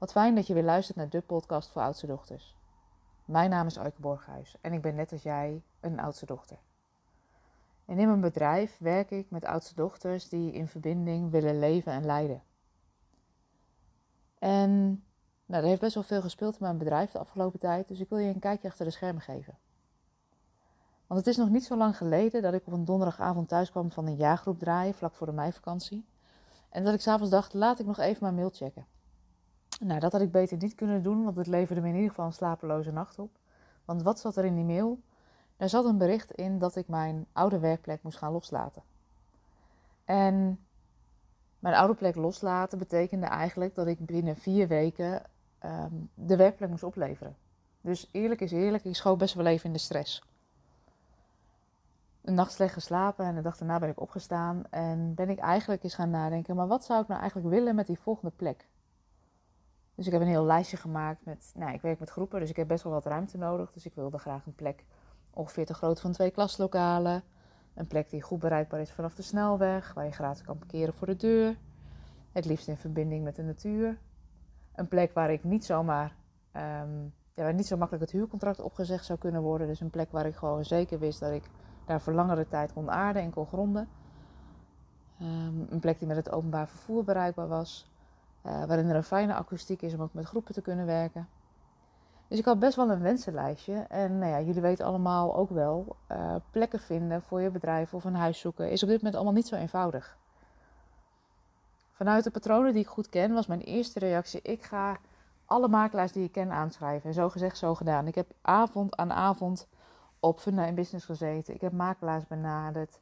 Wat fijn dat je weer luistert naar de podcast voor oudste dochters. Mijn naam is Euike Borghuis en ik ben net als jij een oudste dochter. En in mijn bedrijf werk ik met oudste dochters die in verbinding willen leven en leiden. En nou, er heeft best wel veel gespeeld in mijn bedrijf de afgelopen tijd, dus ik wil je een kijkje achter de schermen geven. Want het is nog niet zo lang geleden dat ik op een donderdagavond thuis kwam van een jaargroep draaien, vlak voor de meivakantie. En dat ik s'avonds dacht, laat ik nog even mijn mail checken. Nou, dat had ik beter niet kunnen doen, want het leverde me in ieder geval een slapeloze nacht op. Want wat zat er in die mail? Er zat een bericht in dat ik mijn oude werkplek moest gaan loslaten. En mijn oude plek loslaten betekende eigenlijk dat ik binnen vier weken ehm, de werkplek moest opleveren. Dus eerlijk is eerlijk, ik schoot best wel even in de stress. Een nacht slecht geslapen en de dag daarna ben ik opgestaan en ben ik eigenlijk eens gaan nadenken, maar wat zou ik nou eigenlijk willen met die volgende plek? Dus ik heb een heel lijstje gemaakt met, nou, ik werk met groepen, dus ik heb best wel wat ruimte nodig. Dus ik wilde graag een plek ongeveer te groot van twee klaslokalen. Een plek die goed bereikbaar is vanaf de snelweg, waar je gratis kan parkeren voor de deur. Het liefst in verbinding met de natuur. Een plek waar ik niet zomaar, um, ja, waar niet zo makkelijk het huurcontract opgezegd zou kunnen worden. Dus een plek waar ik gewoon zeker wist dat ik daar voor langere tijd kon aarden en kon gronden. Um, een plek die met het openbaar vervoer bereikbaar was. Uh, waarin er een fijne akoestiek is om ook met groepen te kunnen werken. Dus ik had best wel een wensenlijstje. En nou ja, jullie weten allemaal ook wel, uh, plekken vinden voor je bedrijf of een huis zoeken is op dit moment allemaal niet zo eenvoudig. Vanuit de patronen die ik goed ken, was mijn eerste reactie: ik ga alle makelaars die ik ken aanschrijven. En zo gezegd, zo gedaan. Ik heb avond aan avond op Funda in Business gezeten. Ik heb makelaars benaderd.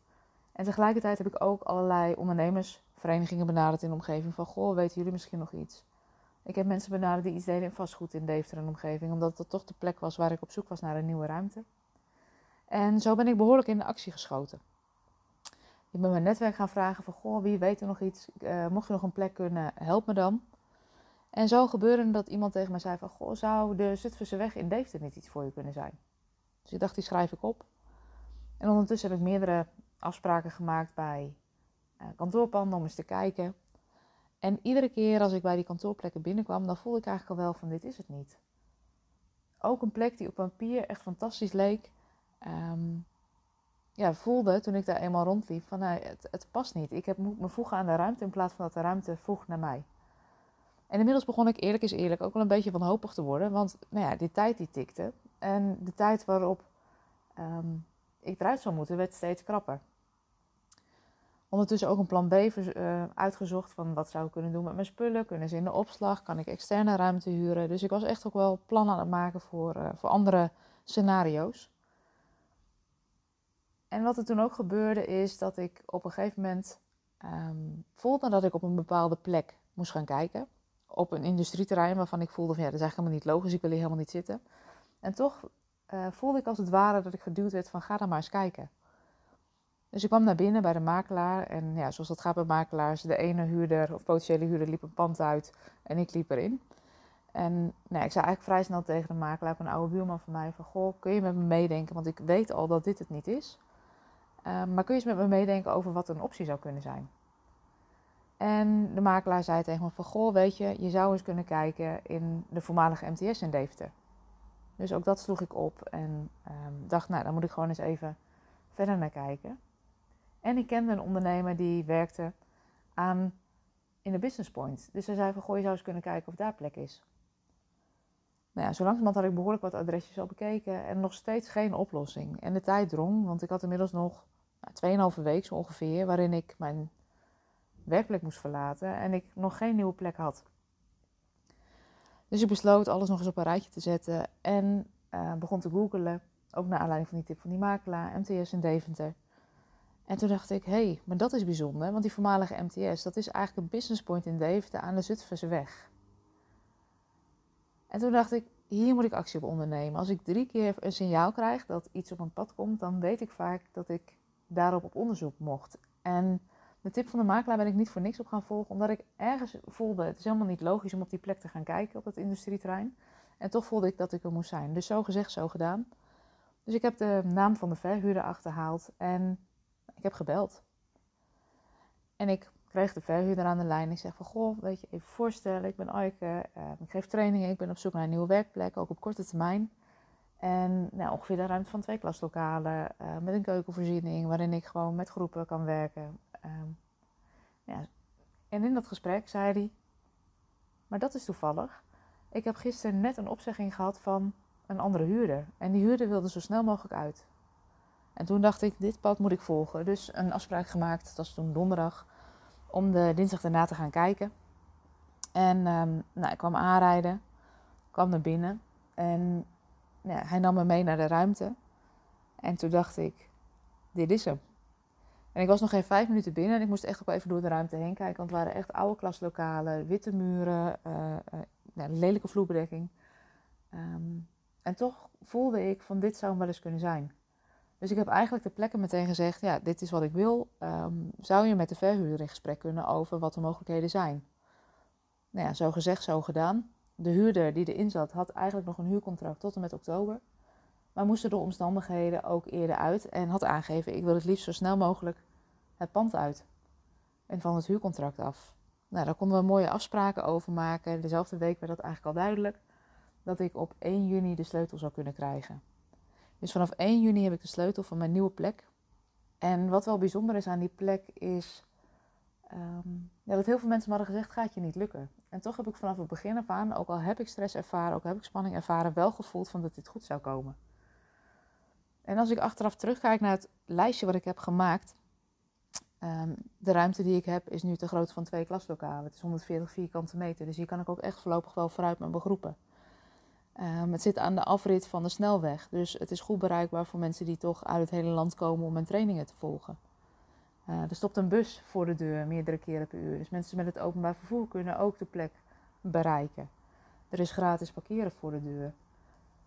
En tegelijkertijd heb ik ook allerlei ondernemersverenigingen benaderd in de omgeving. Van, goh, weten jullie misschien nog iets? Ik heb mensen benaderd die iets deden in vastgoed in Deventer en omgeving. Omdat het toch de plek was waar ik op zoek was naar een nieuwe ruimte. En zo ben ik behoorlijk in de actie geschoten. Ik ben mijn netwerk gaan vragen van, goh, wie weet er nog iets? Uh, mocht je nog een plek kunnen, help me dan. En zo gebeurde dat iemand tegen mij zei van, goh, zou de Zutphense weg in Deventer niet iets voor je kunnen zijn? Dus ik dacht, die schrijf ik op. En ondertussen heb ik meerdere afspraken gemaakt bij uh, kantoorpanden om eens te kijken. En iedere keer als ik bij die kantoorplekken binnenkwam, dan voelde ik eigenlijk al wel van dit is het niet. Ook een plek die op papier echt fantastisch leek, um, ja, voelde toen ik daar eenmaal rondliep van nou, het, het past niet. Ik heb, moet me voegen aan de ruimte in plaats van dat de ruimte voegt naar mij. En inmiddels begon ik eerlijk is eerlijk ook wel een beetje wanhopig te worden, want nou ja, die tijd die tikte. En de tijd waarop um, ik eruit zou moeten, werd steeds krapper. Ondertussen ook een plan B uh, uitgezocht van wat zou ik kunnen doen met mijn spullen. Kunnen ze in de opslag? Kan ik externe ruimte huren? Dus ik was echt ook wel plannen aan het maken voor, uh, voor andere scenario's. En wat er toen ook gebeurde is dat ik op een gegeven moment um, voelde dat ik op een bepaalde plek moest gaan kijken. Op een industrieterrein waarvan ik voelde van ja, dat is eigenlijk helemaal niet logisch. Ik wil hier helemaal niet zitten. En toch uh, voelde ik als het ware dat ik geduwd werd van ga dan maar eens kijken. Dus ik kwam naar binnen bij de makelaar en ja, zoals dat gaat bij makelaars, de ene huurder of potentiële huurder liep een pand uit en ik liep erin. En nou, ik zei eigenlijk vrij snel tegen de makelaar, een oude buurman van mij, van goh, kun je met me meedenken, want ik weet al dat dit het niet is. Uh, maar kun je eens met me meedenken over wat een optie zou kunnen zijn? En de makelaar zei tegen me van, goh, weet je, je zou eens kunnen kijken in de voormalige MTS in Deventer. Dus ook dat sloeg ik op en um, dacht, nou, dan moet ik gewoon eens even verder naar kijken. En ik kende een ondernemer die werkte aan in de Business Point. Dus hij zei van, goh, je zou eens kunnen kijken of daar plek is. Nou ja, zo langzamerhand had ik behoorlijk wat adresjes al bekeken en nog steeds geen oplossing. En de tijd drong, want ik had inmiddels nog nou, 2,5 week ongeveer, waarin ik mijn werkplek moest verlaten en ik nog geen nieuwe plek had. Dus ik besloot alles nog eens op een rijtje te zetten en uh, begon te googelen. Ook naar aanleiding van die tip van die makelaar, MTS in Deventer. En toen dacht ik, hé, hey, maar dat is bijzonder, want die voormalige MTS, dat is eigenlijk een business point in Deventer aan de Zutphense weg. En toen dacht ik, hier moet ik actie op ondernemen. Als ik drie keer een signaal krijg dat iets op mijn pad komt, dan weet ik vaak dat ik daarop op onderzoek mocht. En de tip van de makelaar ben ik niet voor niks op gaan volgen, omdat ik ergens voelde, het is helemaal niet logisch om op die plek te gaan kijken op het industrieterrein. En toch voelde ik dat ik er moest zijn. Dus zo gezegd, zo gedaan. Dus ik heb de naam van de verhuurder achterhaald en ik heb gebeld. En ik kreeg de verhuurder aan de lijn. Ik zeg van, goh, weet je, even voorstellen. Ik ben Aike, uh, ik geef trainingen. Ik ben op zoek naar een nieuwe werkplek, ook op korte termijn. En nou, ongeveer de ruimte van twee klaslokalen. Uh, met een keukenvoorziening, waarin ik gewoon met groepen kan werken. Ja. En in dat gesprek zei hij, maar dat is toevallig. Ik heb gisteren net een opzegging gehad van een andere huurder. En die huurder wilde zo snel mogelijk uit. En toen dacht ik, dit pad moet ik volgen. Dus een afspraak gemaakt, dat was toen donderdag, om de dinsdag daarna te gaan kijken. En um, nou, ik kwam aanrijden, kwam naar binnen en ja, hij nam me mee naar de ruimte. En toen dacht ik, dit is hem. En ik was nog geen vijf minuten binnen en ik moest echt ook even door de ruimte heen kijken. Want het waren echt oude klaslokalen, witte muren, uh, uh, lelijke vloerbedekking. Um, en toch voelde ik van dit zou hem wel eens kunnen zijn. Dus ik heb eigenlijk de plekken meteen gezegd, ja, dit is wat ik wil. Um, zou je met de verhuurder in gesprek kunnen over wat de mogelijkheden zijn? Nou ja, zo gezegd, zo gedaan. De huurder die erin zat, had eigenlijk nog een huurcontract tot en met oktober. Maar moest door omstandigheden ook eerder uit en had aangegeven, ik wil het liefst zo snel mogelijk het pand uit. En van het huurcontract af. Nou, daar konden we mooie afspraken over maken. Dezelfde week werd dat eigenlijk al duidelijk dat ik op 1 juni de sleutel zou kunnen krijgen. Dus vanaf 1 juni heb ik de sleutel van mijn nieuwe plek. En wat wel bijzonder is aan die plek is um, ja, dat heel veel mensen me hadden gezegd, gaat je niet lukken. En toch heb ik vanaf het begin af aan, ook al heb ik stress ervaren, ook al heb ik spanning ervaren, wel gevoeld van dat dit goed zou komen. En als ik achteraf terugkijk naar het lijstje wat ik heb gemaakt, um, de ruimte die ik heb is nu te groot van twee klaslokalen. Het is 140 vierkante meter, dus hier kan ik ook echt voorlopig wel vooruit met mijn groepen. Um, het zit aan de afrit van de snelweg, dus het is goed bereikbaar voor mensen die toch uit het hele land komen om mijn trainingen te volgen. Uh, er stopt een bus voor de deur meerdere keren per uur, dus mensen met het openbaar vervoer kunnen ook de plek bereiken. Er is gratis parkeren voor de deur.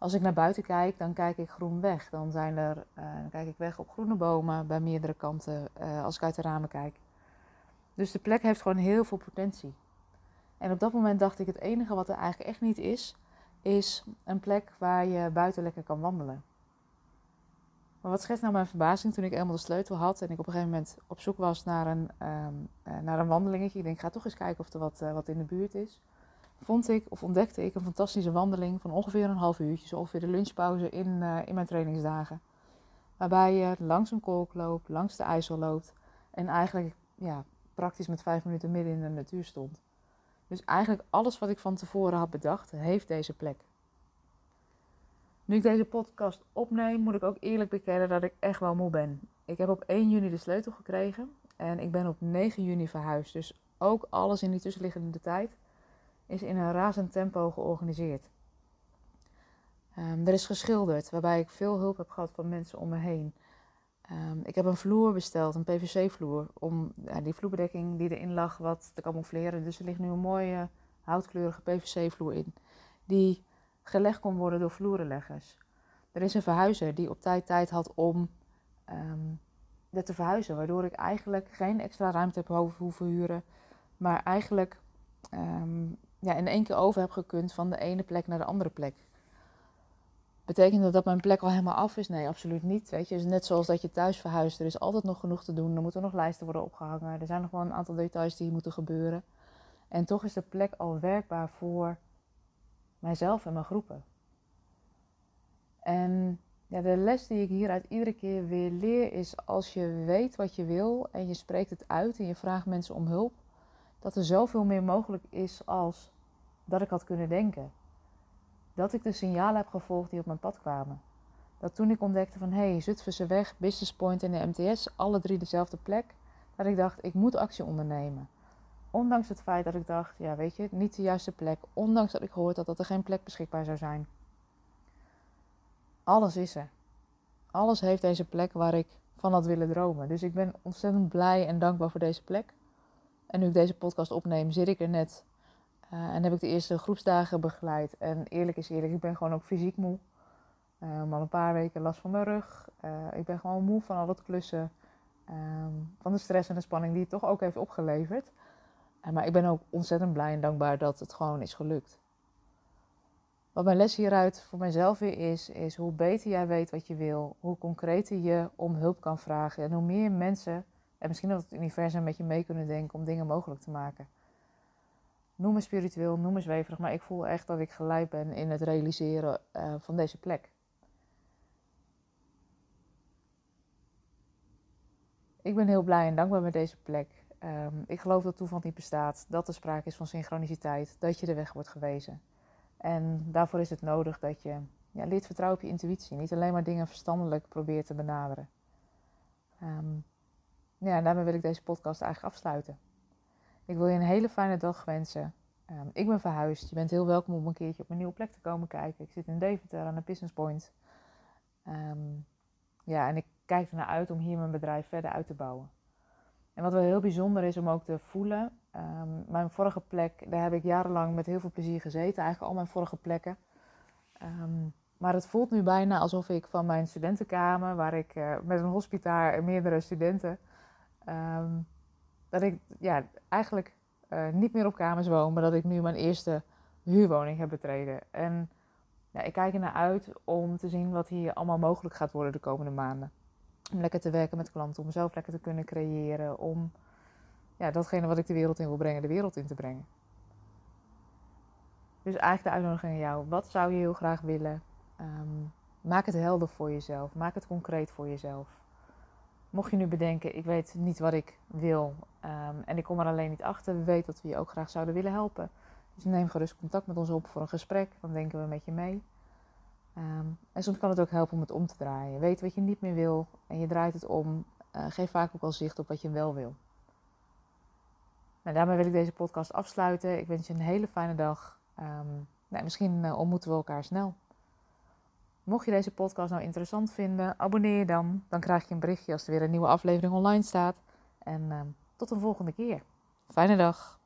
Als ik naar buiten kijk, dan kijk ik groen weg. Dan, zijn er, dan kijk ik weg op groene bomen bij meerdere kanten uh, als ik uit de ramen kijk. Dus de plek heeft gewoon heel veel potentie. En op dat moment dacht ik, het enige wat er eigenlijk echt niet is, is een plek waar je buiten lekker kan wandelen. Maar wat schetst nou mijn verbazing toen ik eenmaal de sleutel had en ik op een gegeven moment op zoek was naar een, um, uh, naar een wandelingetje. Ik denk, ga toch eens kijken of er wat, wat in de buurt is. Vond ik of ontdekte ik een fantastische wandeling van ongeveer een half uurtje, zo ongeveer de lunchpauze in, uh, in mijn trainingsdagen. Waarbij je langs een kolk loopt, langs de IJssel loopt en eigenlijk ja, praktisch met vijf minuten midden in de natuur stond. Dus eigenlijk alles wat ik van tevoren had bedacht, heeft deze plek. Nu ik deze podcast opneem, moet ik ook eerlijk bekennen dat ik echt wel moe ben. Ik heb op 1 juni de sleutel gekregen en ik ben op 9 juni verhuisd. Dus ook alles in die tussenliggende tijd is in een razend tempo georganiseerd. Um, er is geschilderd, waarbij ik veel hulp heb gehad van mensen om me heen. Um, ik heb een vloer besteld, een PVC-vloer, om ja, die vloerbedekking die erin lag wat te camoufleren. Dus er ligt nu een mooie houtkleurige PVC-vloer in, die gelegd kon worden door vloerenleggers. Er is een verhuizer die op tijd tijd had om um, te verhuizen, waardoor ik eigenlijk geen extra ruimte heb hoeven huren, maar eigenlijk ja, in één keer over heb gekund van de ene plek naar de andere plek. Betekent dat dat mijn plek al helemaal af is? Nee, absoluut niet. Weet je, dus net zoals dat je thuis verhuist, er is altijd nog genoeg te doen. Er moeten nog lijsten worden opgehangen. Er zijn nog wel een aantal details die moeten gebeuren. En toch is de plek al werkbaar voor mijzelf en mijn groepen. En ja, de les die ik hieruit iedere keer weer leer is: als je weet wat je wil en je spreekt het uit en je vraagt mensen om hulp, dat er zoveel meer mogelijk is als dat ik had kunnen denken. Dat ik de signalen heb gevolgd die op mijn pad kwamen. Dat toen ik ontdekte van hé, hey, Zutphense weg, Business Point en de MTS, alle drie dezelfde plek, dat ik dacht ik moet actie ondernemen. Ondanks het feit dat ik dacht, ja weet je, niet de juiste plek. Ondanks dat ik gehoord had dat er geen plek beschikbaar zou zijn. Alles is er. Alles heeft deze plek waar ik van had willen dromen. Dus ik ben ontzettend blij en dankbaar voor deze plek. En nu ik deze podcast opneem, zit ik er net. Uh, en heb ik de eerste groepsdagen begeleid. En eerlijk is eerlijk, ik ben gewoon ook fysiek moe. Um, al een paar weken last van mijn rug. Uh, ik ben gewoon moe van al het klussen. Um, van de stress en de spanning die het toch ook heeft opgeleverd. Maar ik ben ook ontzettend blij en dankbaar dat het gewoon is gelukt. Wat mijn les hieruit voor mijzelf weer is, is hoe beter jij weet wat je wil, hoe concreter je om hulp kan vragen en hoe meer mensen En misschien dat het universum met je mee kunnen denken om dingen mogelijk te maken. Noem me spiritueel, noem me zweverig, maar ik voel echt dat ik geleid ben in het realiseren uh, van deze plek. Ik ben heel blij en dankbaar met deze plek. Um, ik geloof dat toeval niet bestaat, dat er sprake is van synchroniciteit, dat je de weg wordt gewezen. En daarvoor is het nodig dat je ja, leert vertrouwen op je intuïtie. Niet alleen maar dingen verstandelijk probeert te benaderen. Um, ja, en daarmee wil ik deze podcast eigenlijk afsluiten. Ik wil je een hele fijne dag wensen. Um, ik ben verhuisd. Je bent heel welkom om een keertje op mijn nieuwe plek te komen kijken. Ik zit in Deventer aan de Business Point. Um, ja, en ik kijk ernaar uit om hier mijn bedrijf verder uit te bouwen. En wat wel heel bijzonder is om ook te voelen. Um, mijn vorige plek, daar heb ik jarenlang met heel veel plezier gezeten. Eigenlijk al mijn vorige plekken. Maar het voelt nu bijna alsof ik van mijn studentenkamer, waar ik uh, met een hospitaal en meerdere studenten, dat ik ja, eigenlijk uh, niet meer op kamers woon, maar dat ik nu mijn eerste huurwoning heb betreden. En ja, ik kijk er naar uit om te zien wat hier allemaal mogelijk gaat worden de komende maanden. Om lekker te werken met klanten, om zelf lekker te kunnen creëren, om ja, datgene wat ik de wereld in wil brengen, de wereld in te brengen. Dus eigenlijk de uitnodiging aan jou. Wat zou je heel graag willen? Um, maak het helder voor jezelf. Maak het concreet voor jezelf. Mocht je nu bedenken, ik weet niet wat ik wil um, en ik kom er alleen niet achter, we weten dat we je ook graag zouden willen helpen. Dus neem gerust contact met ons op voor een gesprek, dan denken we met je mee. Um, en soms kan het ook helpen om het om te draaien. Weet wat je niet meer wil en je draait het om. Uh, geef vaak ook al zicht op wat je wel wil. Nou, daarmee wil ik deze podcast afsluiten. Ik wens je een hele fijne dag. Um, nou, misschien uh, ontmoeten we elkaar snel. Mocht je deze podcast nou interessant vinden, abonneer je dan. Dan krijg je een berichtje als er weer een nieuwe aflevering online staat. En uh, tot een volgende keer. Fijne dag.